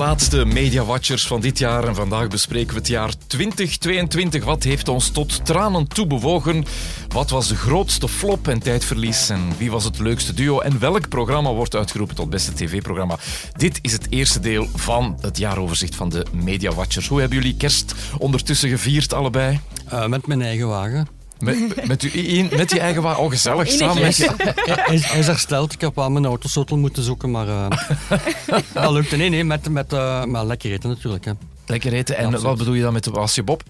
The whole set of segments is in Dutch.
Laatste Media Watchers van dit jaar en vandaag bespreken we het jaar 2022. Wat heeft ons tot tranen toe bewogen? Wat was de grootste flop en tijdverlies? En wie was het leukste duo? En welk programma wordt uitgeroepen tot beste tv-programma? Dit is het eerste deel van het jaaroverzicht van de Media Watchers. Hoe hebben jullie kerst ondertussen gevierd allebei? Uh, met mijn eigen wagen. Met, met, u, met je eigen wagen? Oh, gezellig. Samen met je... Hij, hij is hersteld. Ik heb aan mijn autosottel moeten zoeken, maar uh, dat lukte. Nee, nee, met, met, uh, maar lekker eten natuurlijk. Hè. Lekker eten. En wat bedoel je dan met de wasje Bob?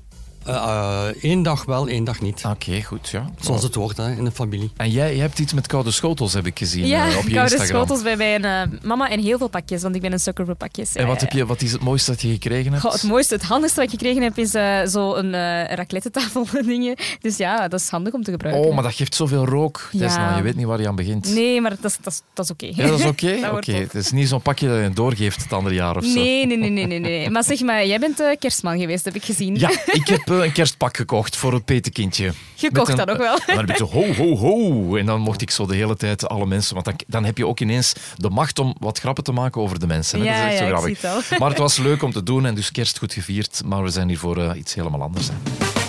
Eén uh, dag wel, één dag niet. Oké, goed. Ja. Zoals het wordt hè, in de familie. En jij, jij hebt iets met koude schotels, heb ik gezien ja, uh, op je koude Instagram. schotels bij mijn uh, mama en heel veel pakjes, want ik ben een sukker voor pakjes. En wat, heb je, wat is het mooiste dat je gekregen hebt? Goh, het mooiste, het handigste wat ik gekregen heb, is zo'n raclette tafel dingen. Dus ja, dat is handig om te gebruiken. Oh, maar dat geeft zoveel rook. Ja. Desna, je weet niet waar je aan begint. Nee, maar dat is, dat is, dat is oké. Okay. Ja, dat is oké? Oké, okay. het is niet zo'n pakje dat je doorgeeft het andere jaar of zo. Nee, nee, nee, nee. nee, nee. Maar zeg maar, jij bent kerstman geweest, heb ik gezien. Ja, ik heb een kerstpak gekocht voor het petekindje. Gekocht dat ook wel. En dan heb je zo ho, ho, ho. En dan mocht ik zo de hele tijd alle mensen... Want dan, dan heb je ook ineens de macht om wat grappen te maken over de mensen. Ja, dat is echt ja, zo grappig. Het maar het was leuk om te doen en dus kerst goed gevierd. Maar we zijn hier voor uh, iets helemaal anders. Hè.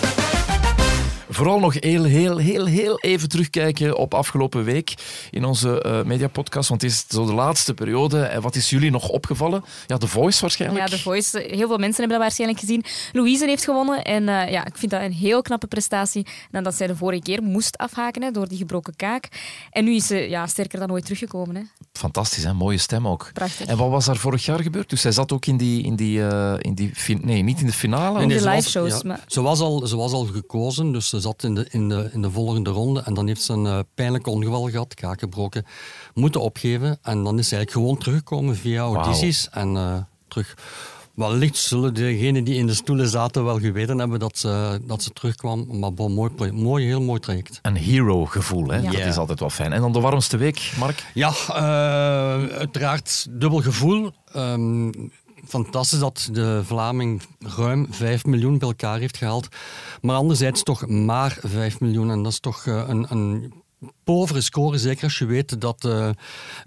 Vooral nog heel, heel, heel, heel even terugkijken op afgelopen week in onze uh, mediapodcast. Want het is zo de laatste periode. En wat is jullie nog opgevallen? Ja, The Voice waarschijnlijk. Ja, The Voice. Heel veel mensen hebben dat waarschijnlijk gezien. Louise heeft gewonnen. En uh, ja, ik vind dat een heel knappe prestatie. Nadat zij de vorige keer moest afhaken door die gebroken kaak. En nu is ze ja, sterker dan ooit teruggekomen. Hè. Fantastisch, hè? mooie stem ook. Prachtig. En wat was daar vorig jaar gebeurd? Dus zij zat ook in die... In die, uh, in die nee, niet in de finale. In nee, de live shows. ja, maar... Ze, was al, ze was al gekozen, dus ze zat in de, in de, in de volgende ronde. En dan heeft ze een uh, pijnlijk ongeval gehad, kaak gebroken, moeten opgeven. En dan is ze eigenlijk gewoon teruggekomen via audities. En uh, terug... Wellicht zullen degenen die in de stoelen zaten wel geweten hebben dat ze, dat ze terugkwam. Maar bon, mooi, mooi, heel mooi traject. Een hero-gevoel, hè? Ja. dat is altijd wel fijn. En dan de warmste week, Mark? Ja, uh, uiteraard dubbel gevoel. Um, fantastisch dat de Vlaming ruim 5 miljoen bij elkaar heeft gehaald. Maar anderzijds toch maar 5 miljoen. En dat is toch uh, een, een povere score, zeker als je weet dat uh,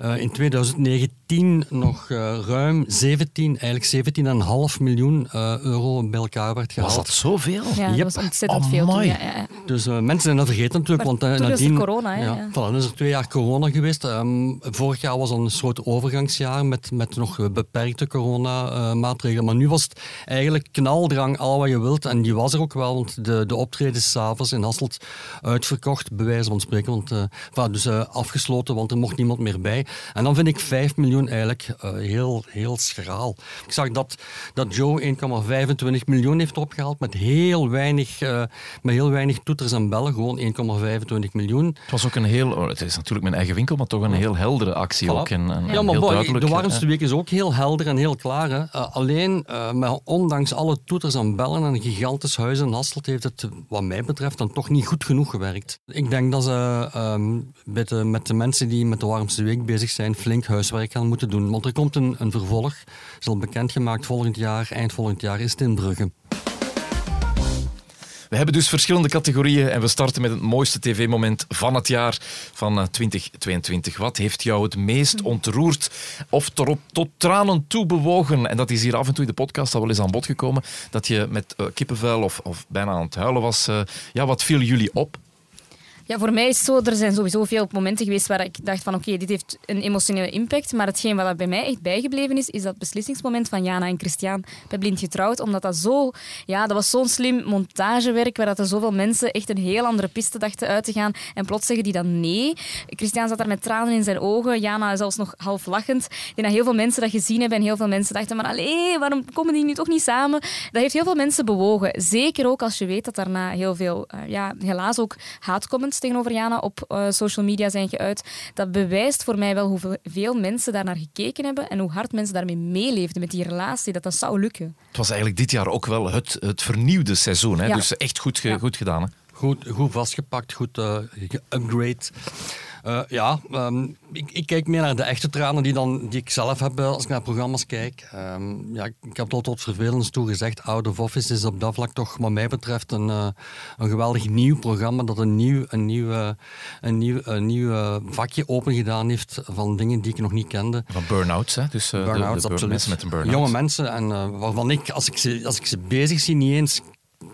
uh, in 2019 nog uh, ruim 17, eigenlijk 17,5 miljoen euro bij elkaar werd gehaald. Was dat zoveel? Ja, dat was ontzettend Oh, veel. Toen, mooi. ja, ja. Dus mensen zijn dat vergeten natuurlijk. Maar want uh, toen nadien, er corona, hè, Ja, ja. Voilà, dan is er twee jaar corona geweest. Um, vorig jaar was al een soort overgangsjaar met, met nog beperkte coronamaatregelen. maar nu was het eigenlijk knaldrang, al wat je wilt. En die was er ook wel, want de, de optredens s'avonds in Hasselt uitverkocht, bij wijze van spreken. Want, uh, enfin, dus uh, afgesloten, want er mocht niemand meer bij. En dan vind ik 5 miljoen eigenlijk uh, heel, heel schraal. Ik zag dat, dat Joe 1,25 miljoen heeft opgehaald met heel weinig, met heel weinig toeters en bellen. Gewoon 1,25 miljoen. Het was ook een heel... Oh, het is natuurlijk mijn eigen winkel, maar toch een heel heldere actie Voilà. ook. En, en Ja, maar heel boy, de warmste week is ook heel helder en heel klaar. Hè. Alleen, maar ondanks alle toeters en bellen en een gigantisch huis in Hasselt, heeft het, wat mij betreft, dan toch niet goed genoeg gewerkt. Ik denk dat ze um, met, de, met de mensen die met de warmste week bezig zijn, flink huiswerk gaan moeten doen. Want er komt een, een vervolg, is al bekendgemaakt volgend jaar, eind volgend jaar, is in Brugge. We hebben dus verschillende categorieën en we starten met het mooiste tv-moment van het jaar van uh, 2022. Wat heeft jou het meest ontroerd of tot, tot tranen toe bewogen? En dat is hier af en toe in de podcast al wel eens aan bod gekomen, dat je met uh, kippenvel of, of, bijna aan het huilen was. Uh, ja, wat viel jullie op? Ja, voor mij is het zo, er zijn sowieso veel momenten geweest waar ik dacht van oké, dit heeft een emotionele impact. Maar hetgeen wat bij mij echt bijgebleven is, is dat beslissingsmoment van Jana en Christian bij Blind Getrouwd. Omdat dat zo, ja, dat was zo'n slim montagewerk waar dat er zoveel mensen echt een heel andere piste dachten uit te gaan. En plots zeggen die dan nee. Christian zat daar met tranen in zijn ogen. Jana zelfs nog half lachend. Ik denk dat heel veel mensen dat gezien hebben en heel veel mensen dachten maar allee, waarom komen die nu toch niet samen? Dat heeft heel veel mensen bewogen. Zeker ook als je weet dat daarna heel veel, uh, ja, helaas ook haatcomments tegenover Jana op uh, social media zijn geuit. Dat bewijst voor mij wel hoeveel mensen daar naar gekeken hebben en hoe hard mensen daarmee meeleefden met die relatie, dat dat zou lukken. Het was eigenlijk dit jaar ook wel het, het vernieuwde seizoen. Hè? Dus echt goed, ge, goed gedaan. Hè? Goed, goed vastgepakt, goed uh, geupgrade. Uh, ja, um, ik, ik, kijk meer naar de echte tranen die, dan, die ik zelf heb als ik naar programma's kijk. Um, ja, ik heb al tot vervelens toe gezegd, Out of Office is op dat vlak toch wat mij betreft een, uh, een geweldig nieuw programma dat een nieuw, een nieuw, uh, een nieuw, een nieuw vakje opengedaan heeft van dingen die ik nog niet kende. Van burn-outs, hè? Dus burn-outs, de, de, absoluut. mensen met een burn-out. Jonge mensen en waarvan ik, als ik, ze, als ik ze bezig zie, niet eens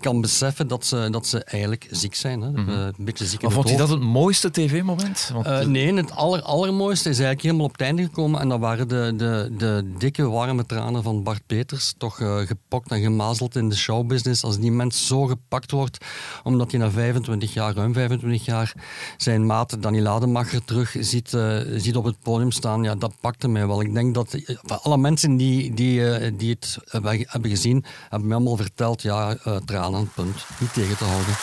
kan beseffen dat ze, dat ze eigenlijk ziek zijn. Hè. Mm -hmm. Een beetje ziek maar vond je dat het mooiste tv-moment? Uh, nee, het aller, allermooiste is eigenlijk helemaal op het einde gekomen. En dat waren de, de, de dikke, warme tranen van Bart Peters. Toch uh, gepokt en gemazeld in de showbusiness. Als die mens zo gepakt wordt, omdat hij na 25 jaar, ruim 25 jaar, zijn maat Danny Lademacher terug ziet, ziet op het podium staan. Ja, dat pakte mij wel. Ik denk dat alle mensen die, die, die het hebben gezien, hebben mij allemaal verteld, ja, tranen aan het punt. Niet tegen te houden.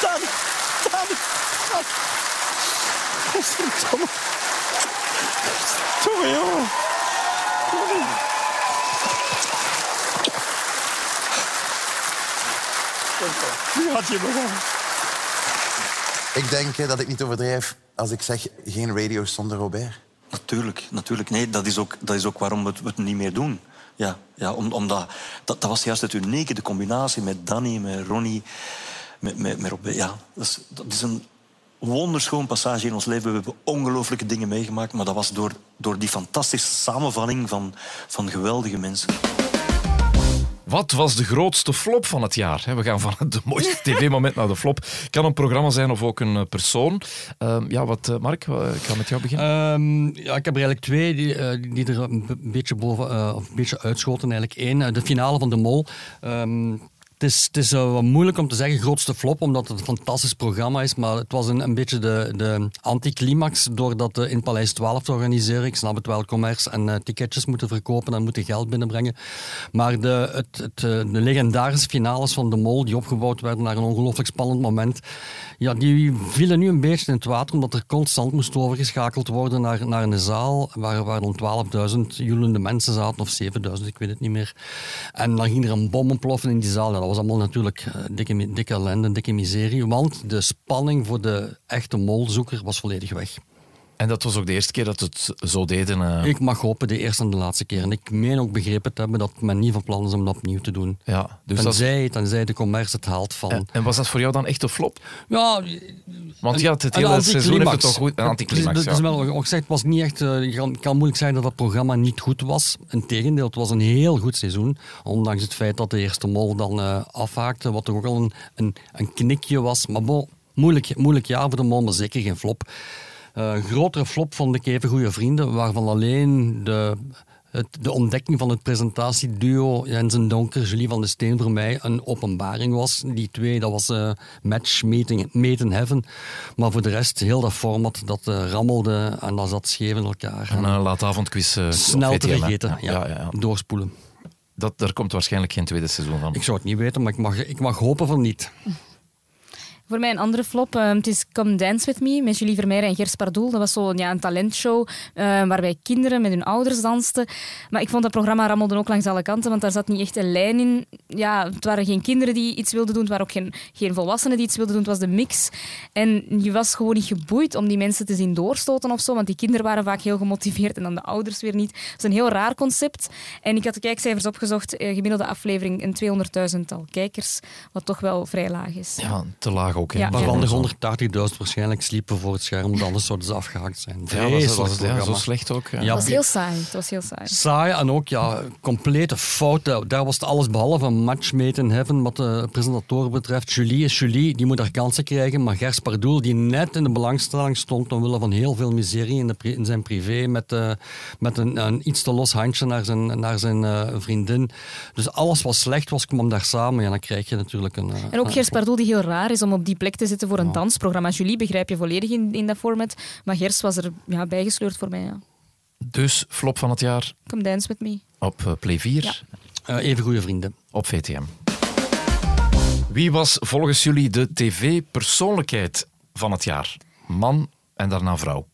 Dan, dan, dan. Godverdomme. Toch, jongen. Nu had je begonnen. Ik denk dat ik niet overdrijf als ik zeg geen radio zonder Robert. Natuurlijk, natuurlijk. Nee, dat is ook, dat is ook waarom we het, we het niet meer doen. Ja, ja om, omdat, dat, dat was juist het unieke, de combinatie met Danny, met Ronnie, met, met, Robert. Ja, dat is, dat is een wonderschoon passage in ons leven. We hebben ongelooflijke dingen meegemaakt, maar dat was door, door die fantastische samenvatting van, van geweldige mensen. Wat was de grootste flop van het jaar? We gaan van het mooiste tv-moment naar de flop. Kan een programma zijn of ook een persoon. Uh, ja, wat, Mark, ik ga met jou beginnen. Um, ja, ik heb er eigenlijk twee die, uh, die er een beetje, boven, uh, of een beetje uitschoten. Eigenlijk één, de finale van De Mol. Um, het is, het uh, wat moeilijk om te zeggen grootste flop, omdat het een fantastisch programma is. Maar het was een, een beetje de, de anticlimax door dat uh, in Paleis 12 te organiseren. Ik snap het wel, commerce en uh, ticketjes moeten verkopen en moeten geld binnenbrengen. Maar de, het, het, legendarische finales van De Mol, die opgebouwd werden naar een ongelooflijk spannend moment, ja, die vielen nu een beetje in het water, omdat er constant moest overgeschakeld worden naar, naar een zaal waar, waar dan 12.000 joelende mensen zaten, of 7.000, ik weet het niet meer. En dan ging er een bom ontploffen in die zaal. Dat was allemaal natuurlijk dikke, dikke ellende, dikke miserie, want de spanning voor de echte molzoeker was volledig weg. En dat was ook de eerste keer dat het zo deden? Uh... Ik mag hopen de eerste en de laatste keer. En ik meen ook begrepen te hebben dat men niet van plan is om dat opnieuw te doen. Ja, dus tenzij, dat... tenzij de commerce het haalt van... En, en, was dat voor jou dan echt een flop? Ja... Want ja, het hele seizoen heeft het toch goed... Een anticlimax, is wel gezegd, het was niet echt... Uh, kan, kan moeilijk zeggen dat dat programma niet goed was. Integendeel, het was een heel goed seizoen. Ondanks het feit dat de eerste mol dan uh, afhaakte, wat toch ook al een, een, een knikje was. Maar bon, moeilijk, moeilijk jaar voor de mol, maar zeker geen flop. Een uh, grotere flop vond ik even goede vrienden, waarvan alleen de, het, de ontdekking van het presentatieduo Jens en Donker, Julie van de Steen, voor mij een openbaring was. Die twee, dat was uh, match meeting, made in heaven. Maar voor de rest, heel dat format, dat uh, rammelde en dat zat scheef in elkaar. En een laatavondquiz uh, Snel te vergeten, ja, ja, ja, ja, doorspoelen. Dat, daar komt waarschijnlijk geen tweede seizoen van. Ik zou het niet weten, maar ik mag, ik mag hopen van niet. Voor mij een andere flop. Uh, het is Come Dance With Me met Julie Vermeijren en Gers Pardoel. Dat was zo ja, een talentshow uh, waarbij kinderen met hun ouders dansten. Maar ik vond dat programma rammelde ook langs alle kanten, want daar zat niet echt een lijn in. Ja, het waren geen kinderen die iets wilden doen, het waren ook geen, geen volwassenen die iets wilden doen. Het was de mix. En je was gewoon niet geboeid om die mensen te zien doorstoten of zo, want die kinderen waren vaak heel gemotiveerd en dan de ouders weer niet. Het is een heel raar concept. En ik had de kijkcijfers opgezocht. Uh, gemiddelde aflevering een 200.000-tal kijkers, wat toch wel vrij laag is. Ja, te laag ook. Ja, Waarvan de 180.000 waarschijnlijk sliepen voor het scherm, omdat anders zouden ze afgehaakt zijn. Ja, was, was, ja, zo slecht ook. Ja. Het was heel saai. Het was heel saai. Saai en ook ja, complete fouten. Daar was het alles behalve een match made in heaven wat de presentatoren betreft. Julie is Julie, die moet haar kansen krijgen. Maar Gers Pardoel, die net in de belangstelling stond omwille van heel veel miserie in, de, in zijn privé, met, uh, met een, een, iets te los handje naar zijn, naar zijn uh, vriendin. Dus alles wat slecht was, kwam daar samen. Ja, dan krijg je natuurlijk een... Uh, en ook Gers Pardoel, die heel raar is om op die plek te zitten voor een dansprogramma. Julie begrijp je volledig in, in dat format, maar Gers was er ja, bijgesleurd voor mij. Ja. Dus flop van het jaar. Come Dance With Me. Op uh, Play 4. Ja. Uh, even goede vrienden. Op VTM. Wie was volgens jullie de tv-persoonlijkheid van het jaar? Man en daarna vrouw.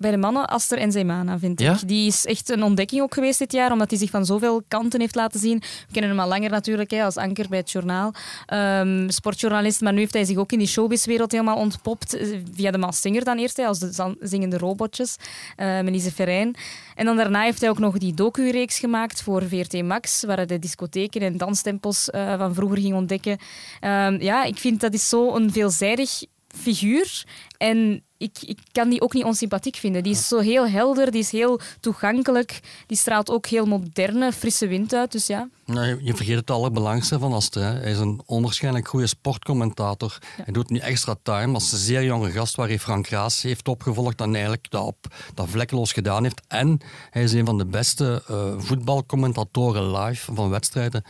Bij de mannen Aster en Zeymana, vind Ja? ik. Die is echt een ontdekking ook geweest dit jaar, omdat hij zich van zoveel kanten heeft laten zien. We kennen hem al langer natuurlijk, hè, als anker bij het journaal. Ehm, sportjournalist, maar nu heeft hij zich ook in die showbizwereld helemaal ontpopt. eh, Via de Maas Singer dan eerst, hè, als de zingende robotjes, eh met Lise Verijn. En dan daarna heeft hij ook nog die docu-reeks gemaakt voor VRT Max, waar hij de discotheken en danstempels eh, van vroeger ging ontdekken. Ehm, ja, ik vind dat is zo een veelzijdig figuur. En ik, ik kan die ook niet onsympathiek vinden. Die is zo heel helder, die is heel toegankelijk. Die straalt ook heel moderne, frisse wind uit. Dus ja, Nou, je- vergeet het allerbelangrijkste van Aster. hè. Hij is een onwaarschijnlijk goede sportcommentator. Hij doet nu extra time als een zeer jonge gast waar hij Frank Raas heeft opgevolgd en eigenlijk dat, op, dat vlekkeloos gedaan heeft. En hij is een van de beste eh, voetbalcommentatoren live van wedstrijden.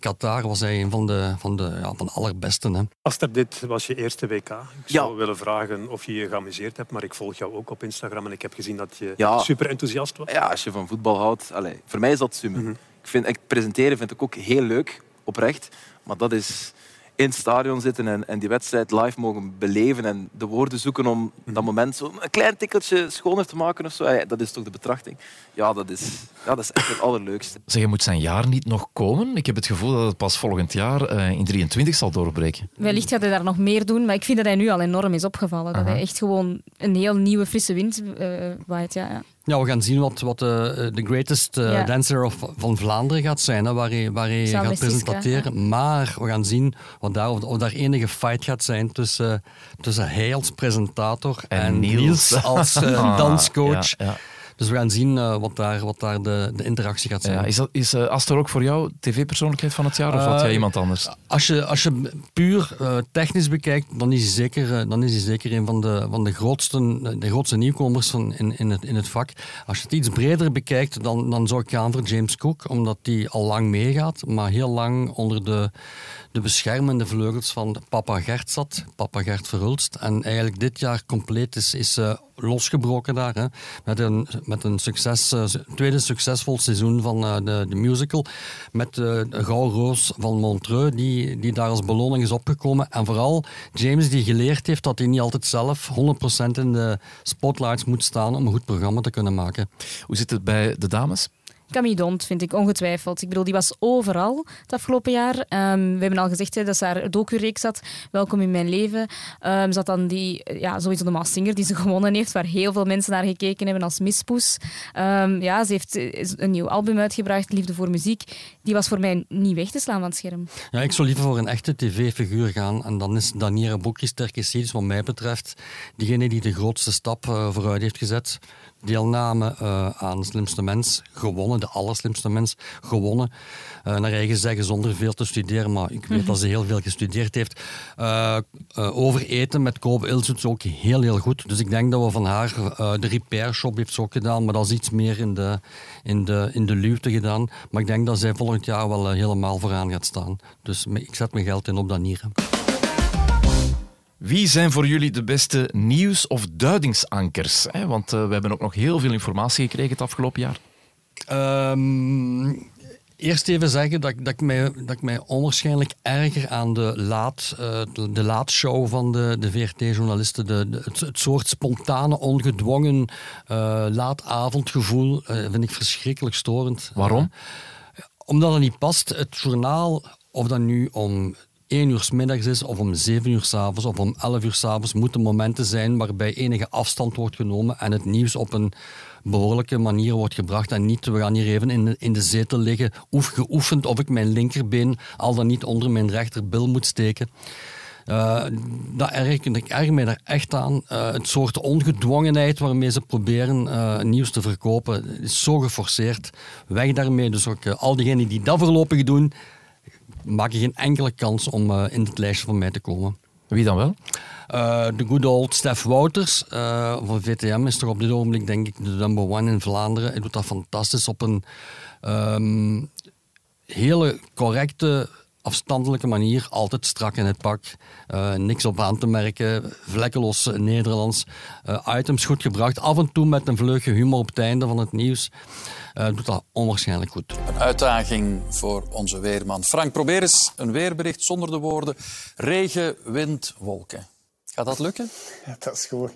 Qatar was hij een van de, van de, ja, van de allerbesten. Hè. Aster, dit was je eerste WK. Ik Ja. zou willen vragen of je je geamuseerd hebt, maar ik volg jou ook op Instagram en ik heb gezien dat je Ja. super enthousiast was. Ja, als je van voetbal houdt, allez, voor mij is dat summe. Mhm. ik vind, ik presenteren vind ik ook heel leuk, oprecht. Maar dat is in het stadion zitten en, en die wedstrijd live mogen beleven en de woorden zoeken om Mhm. dat moment zo een klein tikkeltje schoner te maken of zo. Ja, dat is toch de betrachting. Ja, dat is, ja, dat is echt het allerleukste. Zeg, moet zijn jaar niet nog komen? Ik heb het gevoel dat het pas volgend jaar eh, in 23 zal doorbreken. wellicht gaat hij daar nog meer doen. Maar ik vind dat hij nu al enorm is opgevallen. Dat hij echt gewoon een heel nieuwe, frisse wind eh waait. Ja, ja. Ja, we gaan zien wat, wat de, de greatest eh, Ja. dancer of, van Vlaanderen gaat zijn, hè, waar hij, waar hij Samen gaat presenteren. Maar we gaan zien wat daar, of, of daar enige fight gaat zijn tussen, tussen hij als presentator En en, Niels. Niels. als eh, Ah, danscoach. ja, ja. Dus we gaan zien eh, wat daar, wat daar de, de interactie gaat zijn. Ja, is dat, is eh, Astor ook voor jou tv-persoonlijkheid van het jaar of had Eh, jij iemand anders? Als je, als je puur eh, technisch bekijkt, dan is hij zeker, eh, dan is hij zeker een van de, van de, grootste, de grootste nieuwkomers van in, in, het, in het vak. Als je het iets breder bekijkt, dan, dan zou ik gaan voor James Cook, omdat die al lang meegaat, maar heel lang onder de, de beschermende vleugels van papa Gert zat, papa Gert Verhulst. En eigenlijk dit jaar compleet is, is eh, losgebroken daar. Hè, met een, met een succes, eh, tweede succesvol seizoen van eh, de, de musical. Met de Gouden Roos van Montreux, die, die daar als beloning is opgekomen. En vooral James, die geleerd heeft dat hij niet altijd zelf 100% in de spotlights moet staan om een goed programma te kunnen maken. Hoe zit het bij de dames? Camille vind ik ongetwijfeld. Ik bedoel, die was overal het afgelopen jaar. Ehm, we hebben al gezegd hè, dat ze haar docu-reeks had, Welkom in mijn leven. Ehm, ze had dan die, eh, ja, sowieso de Maas Singer die ze gewonnen heeft, waar heel veel mensen naar gekeken hebben als mispoes. Ehm, ja, ze heeft eh, een nieuw album uitgebracht, Liefde voor muziek. Die was voor mij niet weg te slaan van het scherm. Ja, ik zou liever voor een echte tv-figuur gaan. En dan is Daniela Boekjes Terkesides, wat mij betreft, diegene die de grootste stap eh, vooruit heeft gezet. Deelname eh, aan Slimste Mens, gewonnen, de allerslimste mens, gewonnen. Eh, naar eigen zeggen, zonder veel te studeren, maar ik weet dat ze heel veel gestudeerd heeft. Eh, over eten met Kobe Ils doet ze ook heel, heel goed. Dus ik denk dat we van haar, de repair shop heeft ze ook gedaan, maar dat is iets meer in de, in de, in de luwte gedaan. Maar ik denk dat zij volgend jaar wel helemaal vooraan gaat staan. Dus ik zet mijn geld in op Danieren. Wie zijn voor jullie de beste nieuws- of duidingsankers? Want eh, we hebben ook nog heel veel informatie gekregen het afgelopen jaar. Ehm, eerst even zeggen dat, ik- dat, ik mij, dat ik mij onwaarschijnlijk erger aan de, laat, eh, de, laatshow van de, de VRT-journalisten. Het, het soort spontane, ongedwongen eh, laatavondgevoel vind ik verschrikkelijk storend. Waarom? Omdat het niet past. Het journaal, of dat nu om 1 uur 's middags is, of om 7 uur 's avonds, of om 11 uur 's avonds, moeten momenten zijn waarbij enige afstand wordt genomen en het nieuws op een behoorlijke manier wordt gebracht. En niet, we gaan hier even in de, in de zetel liggen, oef, geoefend of ik mijn linkerbeen al dan niet onder mijn rechterbil moet steken. Eh, dat erg, ik erg mij daar echt aan. Eh, het soort ongedwongenheid waarmee ze proberen eh, nieuws te verkopen is zo geforceerd. Weg daarmee. Dus ook al diegenen die dat voorlopig doen, maken geen enkele kans om eh, in het lijstje van mij te komen. Wie dan wel? Eh, de good old Stef Wouters eh, van VTM is toch op dit ogenblik denk ik de number one in Vlaanderen. Hij doet dat fantastisch op een ehm, hele correcte, afstandelijke manier. Altijd strak in het pak. Niks op aan te merken. Vlekkeloos Nederlands. Items goed gebracht. Af en toe met een vleugje humor op het einde van het nieuws. Eh, doet dat onwaarschijnlijk goed. uitdaging voor onze weerman. Frank, probeer eens een weerbericht zonder de woorden regen, wind, wolken. Gaat dat lukken? Ja, dat is gewoon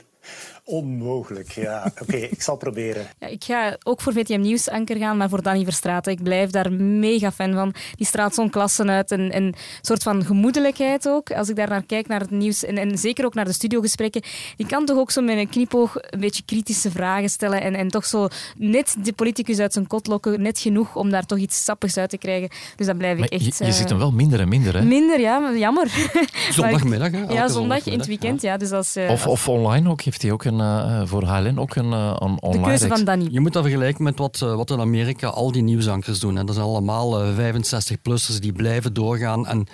onmogelijk. Ja, oké, ik zal proberen. Ja, ik ga ook voor VTM Nieuws anker gaan, maar voor Danny Verstraeten. Ik blijf daar mega fan van. Die straalt zo'n klassen uit en een soort van gemoedelijkheid ook. Als ik daar naar kijk, naar het nieuws en, en zeker ook naar de studiogesprekken, die kan toch ook zo met een knipoog een beetje kritische vragen stellen en, en toch zo net de politicus uit zijn kot lokken, net genoeg om daar toch iets sappigs uit te krijgen. Dus dan blijf ik echt... Je, je ziet hem wel minder en minder, hè? Minder, ja, jammer. Zondagmiddag, hè? Ja, zondag in het weekend, ja. Dus als, uh, of, of online ook, heeft hij ook een uh, voor HLN ook een, uh, een online... De keuze van Danny. Je moet dat vergelijken met wat, uh, wat in Amerika al die nieuwsankers doen. Hè. Dat zijn allemaal 65-plussers die blijven doorgaan. En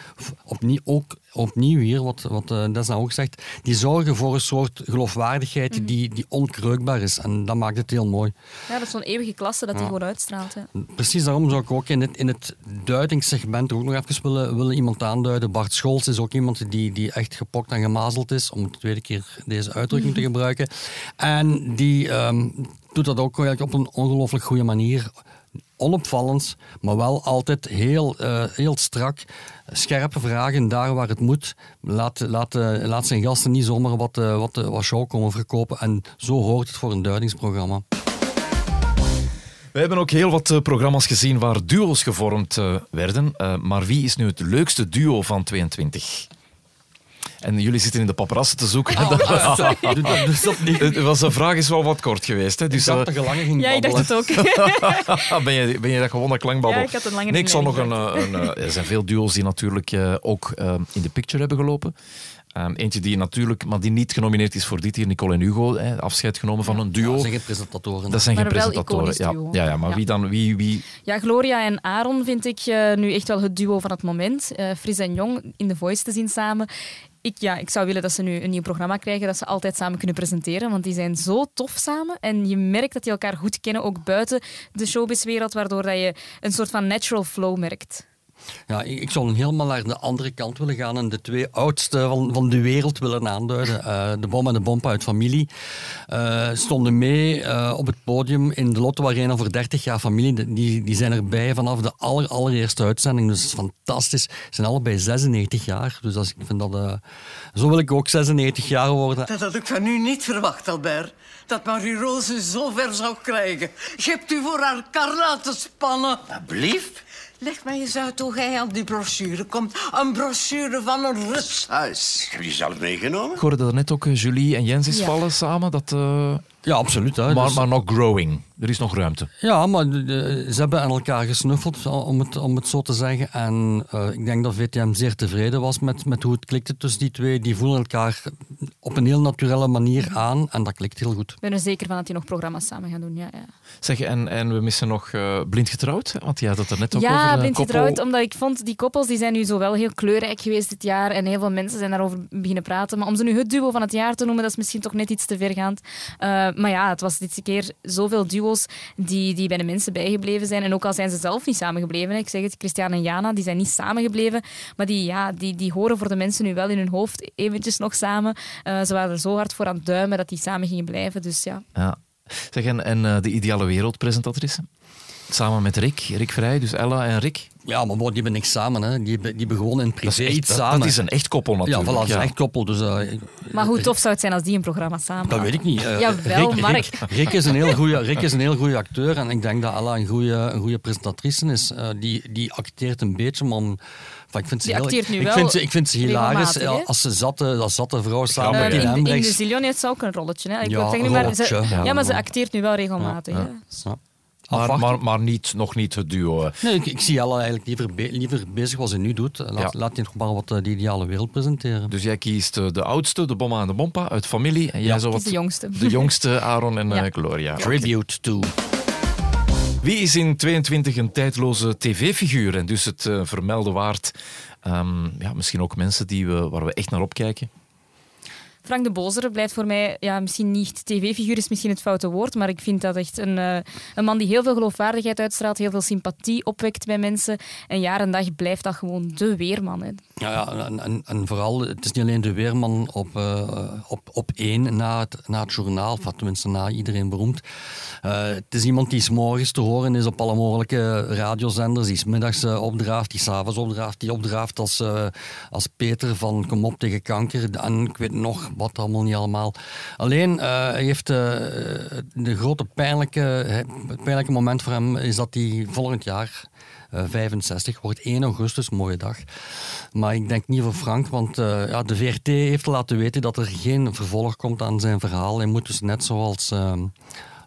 opnieuw, ook opnieuw hier, wat, wat uh, Desna ook zegt, die zorgen voor een soort geloofwaardigheid mm -hmm. die, die onkreukbaar is. En dat maakt het heel mooi. Ja, dat is zo'n eeuwige klasse dat ja. die gewoon uitstraalt. Hè. Precies daarom zou ik ook in het, in het duidingssegment ook nog even willen, willen iemand aanduiden. Bart Scholz is ook iemand die, die echt gepokt en gemazeld is, om de tweede keer deze uitdrukking te gebruiken. En die um, doet dat ook op een ongelooflijk goede manier onopvallend, maar wel altijd heel, uh, heel strak. Scherpe vragen daar waar het moet. Laat, laat, uh, laat zijn gasten niet zomaar wat, uh, wat, wat show komen verkopen. En zo hoort het voor een duidingsprogramma. We hebben ook heel wat programma's gezien waar duo's gevormd werden. maar wie is nu het leukste duo van 22? En jullie zitten in de paparazzen te zoeken. Oh, dat, dus dat niet. De vraag is wel wat kort geweest. Hè? Dus, ik dacht dat je langer ging Ja, ik dacht het ook. ben, je, ben je dat gewoon een klankbabbel? Ja, ik had een lange nee, ik zal nog een, een, een, Er zijn veel duo's die natuurlijk ook in de picture hebben gelopen. Um, eentje die natuurlijk, maar die niet genomineerd is voor dit hier, Nicole en Hugo, hè, afscheid genomen van een duo. Dat zijn geen presentatoren. Dat zijn maar geen presentatoren. Ja. ja, ja, maar ja. wie dan? Wie, wie? Ja, Gloria en Aaron vind ik uh, nu echt wel het duo van het moment. Uh, Fris en Jong in The Voice te zien samen. Ik, ja, ik zou willen dat ze nu een nieuw programma krijgen, dat ze altijd samen kunnen presenteren, want die zijn zo tof samen. En je merkt dat die elkaar goed kennen, ook buiten de showbizwereld, waardoor dat je een soort van natural flow merkt. Ja, ik zou helemaal naar de andere kant willen gaan en de twee oudste van, van de wereld willen aanduiden. Uh, de Bom en de Bompa uit familie uh, stonden mee uh, op het podium in de Lotto Arena voor 30 jaar familie. Die, die zijn erbij vanaf de aller, allereerste uitzending. Dus dat is fantastisch. Ze zijn allebei 96 jaar. Dus als, ik vind dat, zo wil ik ook 96 jaar worden. Dat had ik van u niet verwacht, Albert. Dat Marie-Rose zo ver zou krijgen. Je hebt u voor haar kar laten spannen. Alsjeblieft. Leg mij eens uit hoe hij aan die brochure komt. Een brochure van een rusthuis. Ik heb die zelf meegenomen. Ik hoorde dat net ook Julie en Jens is ja. vallen samen. Dat, uh... Ja, absoluut. Hè. Maar, dus... maar nog growing. Er is nog ruimte. Ja, maar ze hebben aan elkaar gesnuffeld, om het, om het zo te zeggen. En uh, ik denk dat VTM zeer tevreden was met, met hoe het klikte tussen die twee. Die voelen elkaar op een heel naturele manier aan en dat klikt heel goed. Ik ben er zeker van dat die nog programma's samen gaan doen. Ja, ja. Zeg, en, en we missen nog uh, Blind Getrouwd, want je had het er net ook ja, over. Ja, Blind koppel... Getrouwd, omdat ik vond die koppels die zijn nu zo wel heel kleurrijk geweest dit jaar en heel veel mensen zijn daarover beginnen praten. Maar om ze nu het duo van het jaar te noemen, dat is misschien toch net iets te vergaand. Uh, maar ja, het was dit keer zoveel die, die bij de mensen bijgebleven zijn. En ook al zijn ze zelf niet samengebleven. Ik zeg het, Christian en Jana, die zijn niet samengebleven. Maar die, ja, die, die horen voor de mensen nu wel in hun hoofd eventjes nog samen. Uh, ze waren er zo hard voor aan het duimen dat die samen gingen blijven. Dus ja. ja. Zeg, en, en uh, de ideale wereldpresentatrice? Samen met Rick, Rick Vrij, dus Ella en Rick. Ja, maar die hebben niks samen. Hè. Die, die hebben gewoon in privé dat echt, iets dat, samen. Dat is een echt koppel natuurlijk. Ja, voilà, dat is een echt koppel. Dus, uh, maar hoe tof zou het zijn als die een programma samen Dat weet ik niet. Uh, Jawel, Rick, Mark. Rick, Rick, is een heel goede, Rick is een heel goede acteur en ik denk dat Ella een goede, een goede presentatrice is. Uh, die, die acteert een beetje. Enfin, ik vind ze die heel, nu ik wel vind ze, ik vind ze hilarisch he? als ze zatte, als zatte vrouw samen in, Hendricks. in de Zillion heeft ze ook een rolletje. Hè? Ik ja, maar ze, ja, ja, maar ze acteert nu wel regelmatig. Ja, ja. Maar, maar, maar niet, nog niet het duo. Nee, ik, ik zie Ella eigenlijk liever, be liever bezig wat ze nu doet. Laat, ja. laat die nog maar wat de ideale wereld presenteren. Dus jij kiest de oudste, de Bomma en de Bompa uit familie. En jij ja, zo wat de jongste. De jongste, Aaron en ja. uh, Gloria. Tribute to. Wie is in 22 een tijdloze tv-figuur en dus het uh, vermelden waard? Um, ja, misschien ook mensen die we, waar we echt naar opkijken? Frank de Bozere blijft voor mij, ja, misschien niet tv-figuur is misschien het foute woord, maar ik vind dat echt een, uh, een man die heel veel geloofwaardigheid uitstraalt, heel veel sympathie opwekt bij mensen. En jaar en dag blijft dat gewoon de weerman. Hè. Ja, ja en, en, vooral, het is niet alleen de weerman op, uh, op, op één na het, na het journaal, of tenminste na iedereen beroemd. Uh, het is iemand die s morgens te horen is op alle mogelijke radiozenders, die s middags opdraaft, die s'avonds opdraaft, die opdraaft als, als Peter van Kom op tegen kanker. En ik weet nog wat allemaal niet allemaal. Alleen uh, heeft uh, de grote pijnlijke, het pijnlijke moment voor hem is dat hij volgend jaar. Uh, 65 wordt 1 augustus, mooie dag. Maar ik denk niet voor Frank, want ja, de VRT heeft laten weten dat er geen vervolg komt aan zijn verhaal. Hij moet dus net zoals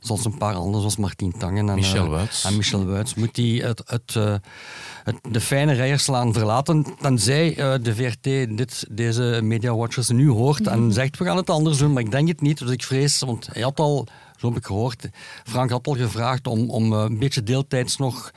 zoals een paar anderen, zoals Martien Tangen en Michel Wuits, en Michel Wuits. Moet hij het, het, het, de fijne rijerslaan verlaten, tenzij uh, de VRT dit, deze Media Watchers nu hoort en zegt we gaan het anders doen, maar ik denk het niet. Dus ik vrees, want hij had al, zo heb ik gehoord, Frank had al gevraagd om, om een beetje deeltijds nog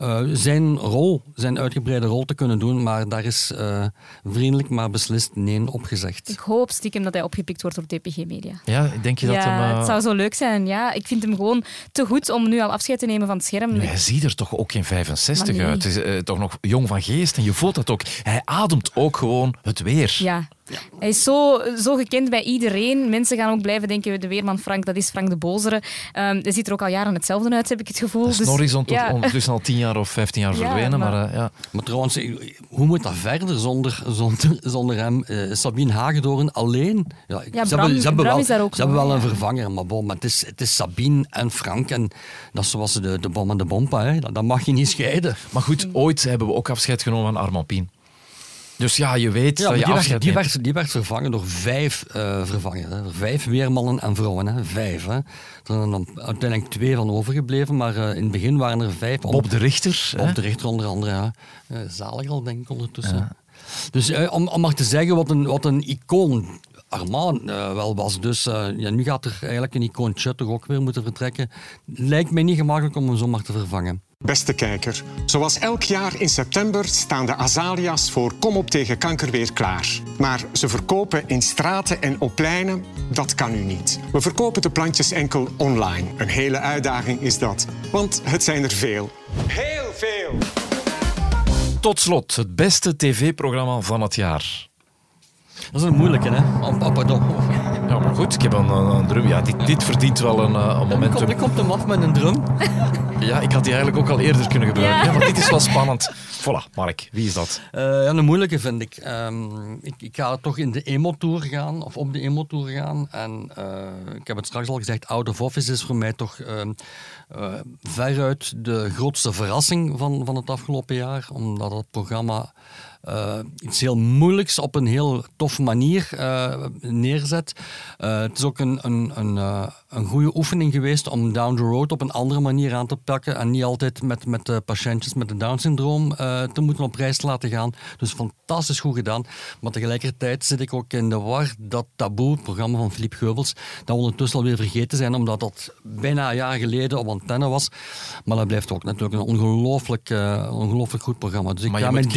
uh, zijn rol, zijn uitgebreide rol te kunnen doen, maar daar is uh, vriendelijk maar beslist nee op gezegd. Ik hoop stiekem dat hij opgepikt wordt door DPG Media. Ja, denk je ja, dat hem... Uh... Het zou zo leuk zijn. Ja, ik vind hem gewoon te goed om nu al afscheid te nemen van het scherm. hij ziet er toch ook geen 65 nee. uit. Hij is toch nog jong van geest en je voelt dat ook. Hij ademt ook gewoon het weer. Ja. Ja. Hij is zo, zo gekend bij iedereen. Mensen gaan ook blijven denken, de weerman Frank, dat is Frank de Bozere. Um, hij ziet er ook al jaren hetzelfde uit, heb ik het gevoel. Dus, Norris is ja. ondertussen al tien jaar of vijftien jaar verdwenen. Maar, maar, uh, ja. maar trouwens, hoe moet dat verder zonder, zonder, zonder hem? Uh, Sabine Hagedoorn alleen? Ja, ja ze Bram, hebben, ze hebben wel, is daar ook Ze hebben wel een vervanger, maar, bon, maar het, is, het is Sabine en Frank. En dat is zoals de, de bom en de bompa. Hè. Dat, dat mag je niet scheiden. Maar goed, ooit hebben we ook afscheid genomen van Armand Pien. Dus ja, je weet ja, dat je die, werd, die, werd, die werd vervangen door vijf uh, vervangers. Hè. Vijf weermannen en vrouwen. Hè. Vijf. Hè. Er zijn dan uiteindelijk twee van overgebleven, maar uh, in het begin waren er vijf. Bob de Richter. Bob hè? de Richter onder andere, ja. Uh, zalig al, denk ik, ondertussen. Ja. Dus om, om maar te zeggen wat een, wat een icoon Armand wel was. Dus ja, nu gaat er eigenlijk een icoontje toch ook weer moeten vertrekken. Lijkt mij niet gemakkelijk om hem zomaar te vervangen. Beste kijker, zoals elk jaar in september staan de azalia's voor Kom op tegen kanker weer klaar. Maar ze verkopen in straten en op pleinen, dat kan u niet. We verkopen de plantjes enkel online. Een hele uitdaging is dat, want het zijn er veel. Heel veel! Tot slot, het beste tv-programma van het jaar. Dat is een moeilijke, hè? Oh, pardon. Ja, maar goed, ik heb een, een drum. Ja, dit, dit verdient wel een, een momentum. Ik komt hem af met een drum. Ja, ik had die eigenlijk ook al eerder kunnen gebruiken. Ja. ja maar dit is wel spannend. Voilà, Mark, wie is dat? Uh, ja, een moeilijke vind ik. Um, ik. Ik ga toch in de emo-tour gaan, of op de emo-tour gaan. En uh, ik heb het straks al gezegd, Out of Office is voor mij toch uh, veruit de grootste verrassing van, van het afgelopen jaar. Omdat het programma uh, iets heel moeilijks op een heel toffe manier uh, neerzet. Uh, het is ook een, een, een, een goede oefening geweest om down the road op een andere manier aan te pakken en niet altijd met, met de patiëntjes met een Down-syndroom te moeten op reis laten gaan. Dus fantastisch goed gedaan. Maar tegelijkertijd zit ik ook in de war dat taboe, het programma van Philippe Geubels, dat we ondertussen alweer vergeten zijn, omdat dat bijna een jaar geleden op antenne was. Maar dat blijft ook natuurlijk een ongelooflijk, ongelooflijk goed programma. Dus ik ga mijn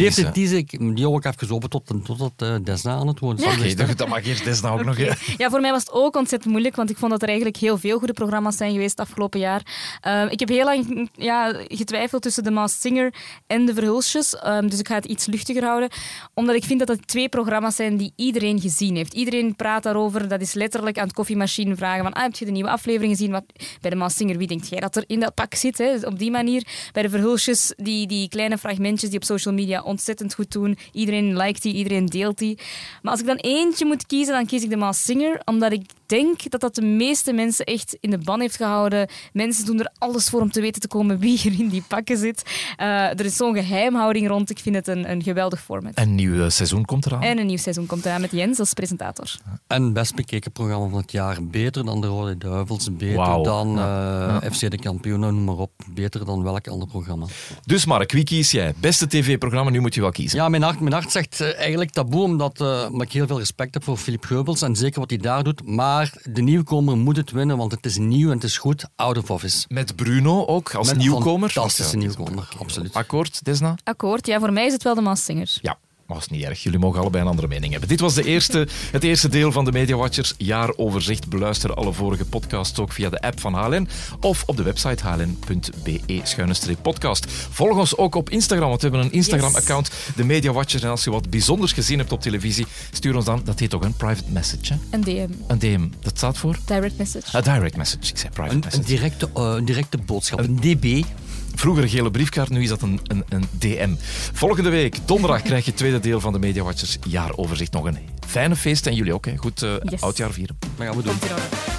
DVD die hou ik even open tot, tot het uh, Desna aan het worden. Ja. Oké, okay, dat mag eerst Desna ook nog. Ja. ja, voor mij was het ook ontzettend moeilijk, want ik vond dat er eigenlijk heel veel goede programma's zijn geweest het afgelopen jaar. Uh, ik heb heel lang ja, getwijfeld tussen de Masked Singer en de Verhulsjes, um, dus ik ga het iets luchtiger houden, omdat ik vind dat het twee programma's zijn die iedereen gezien heeft. Iedereen praat daarover, dat is letterlijk aan het koffiemachine vragen van, ah, heb je de nieuwe aflevering gezien? Wat, bij de Masked Singer, wie denkt jij dat er in dat pak zit? Hè? Op die manier. Bij de Verhulsjes, die, die kleine fragmentjes die op social media ontzettend goed doen. Iedereen liked die, iedereen deelt die. Maar als ik dan eentje moet kiezen, dan kies ik de Maas Singer, omdat ik denk dat dat de meeste mensen echt in de ban heeft gehouden. Mensen doen er alles voor om te weten te komen wie er in die pakken zit. Uh, er is zo'n geheimhouding rond. Ik vind het een, een geweldig format. En een nieuw seizoen komt eraan. En een nieuw seizoen komt eraan met Jens als presentator. En best bekeken programma van het jaar. Beter dan de Rode Duivels, beter wow. dan uh, ja. FC de Kampioenen, noem maar op. Beter dan welk ander programma. Dus Mark, wie kies jij? Beste tv-programma, nu moet je wel kiezen. Ja, mijn hart, mijn hart zegt eigenlijk taboe, omdat, uh, ik heel veel respect heb voor Philippe Geubels en zeker wat hij daar doet. Maar de nieuwkomer moet het winnen, want het is nieuw en het is goed. Out of Office. Met Bruno ook als Met nieuwkomer? Fantastische nieuwkomer, absoluut. Akkoord, Desna? Akkoord, ja, voor mij is het wel de Maas Singer. Ja. Maar dat is niet erg, jullie mogen allebei een andere mening hebben. Dit was de eerste, het eerste deel van de Media Watchers jaaroverzicht. Beluister alle vorige podcasts ook via de app van HLN of op de website hln.be-podcast. Volg ons ook op Instagram, want we hebben een Instagram-account, de Media Watchers. En als je wat bijzonders gezien hebt op televisie, stuur ons dan, dat heet ook een private message. Hè? Een DM. Een DM, dat staat voor? Direct message. A direct message, ik zei private Een, message. een, directe, eh, een directe boodschap, een DB. Vroeger een gele briefkaart, nu is dat een, een, een DM. Volgende week, donderdag, krijg je het tweede deel van de Media Watchers jaaroverzicht. Nog een fijne feest en jullie ook. Hè. Goed eh, Yes. oudjaar vieren. Dat gaan we doen.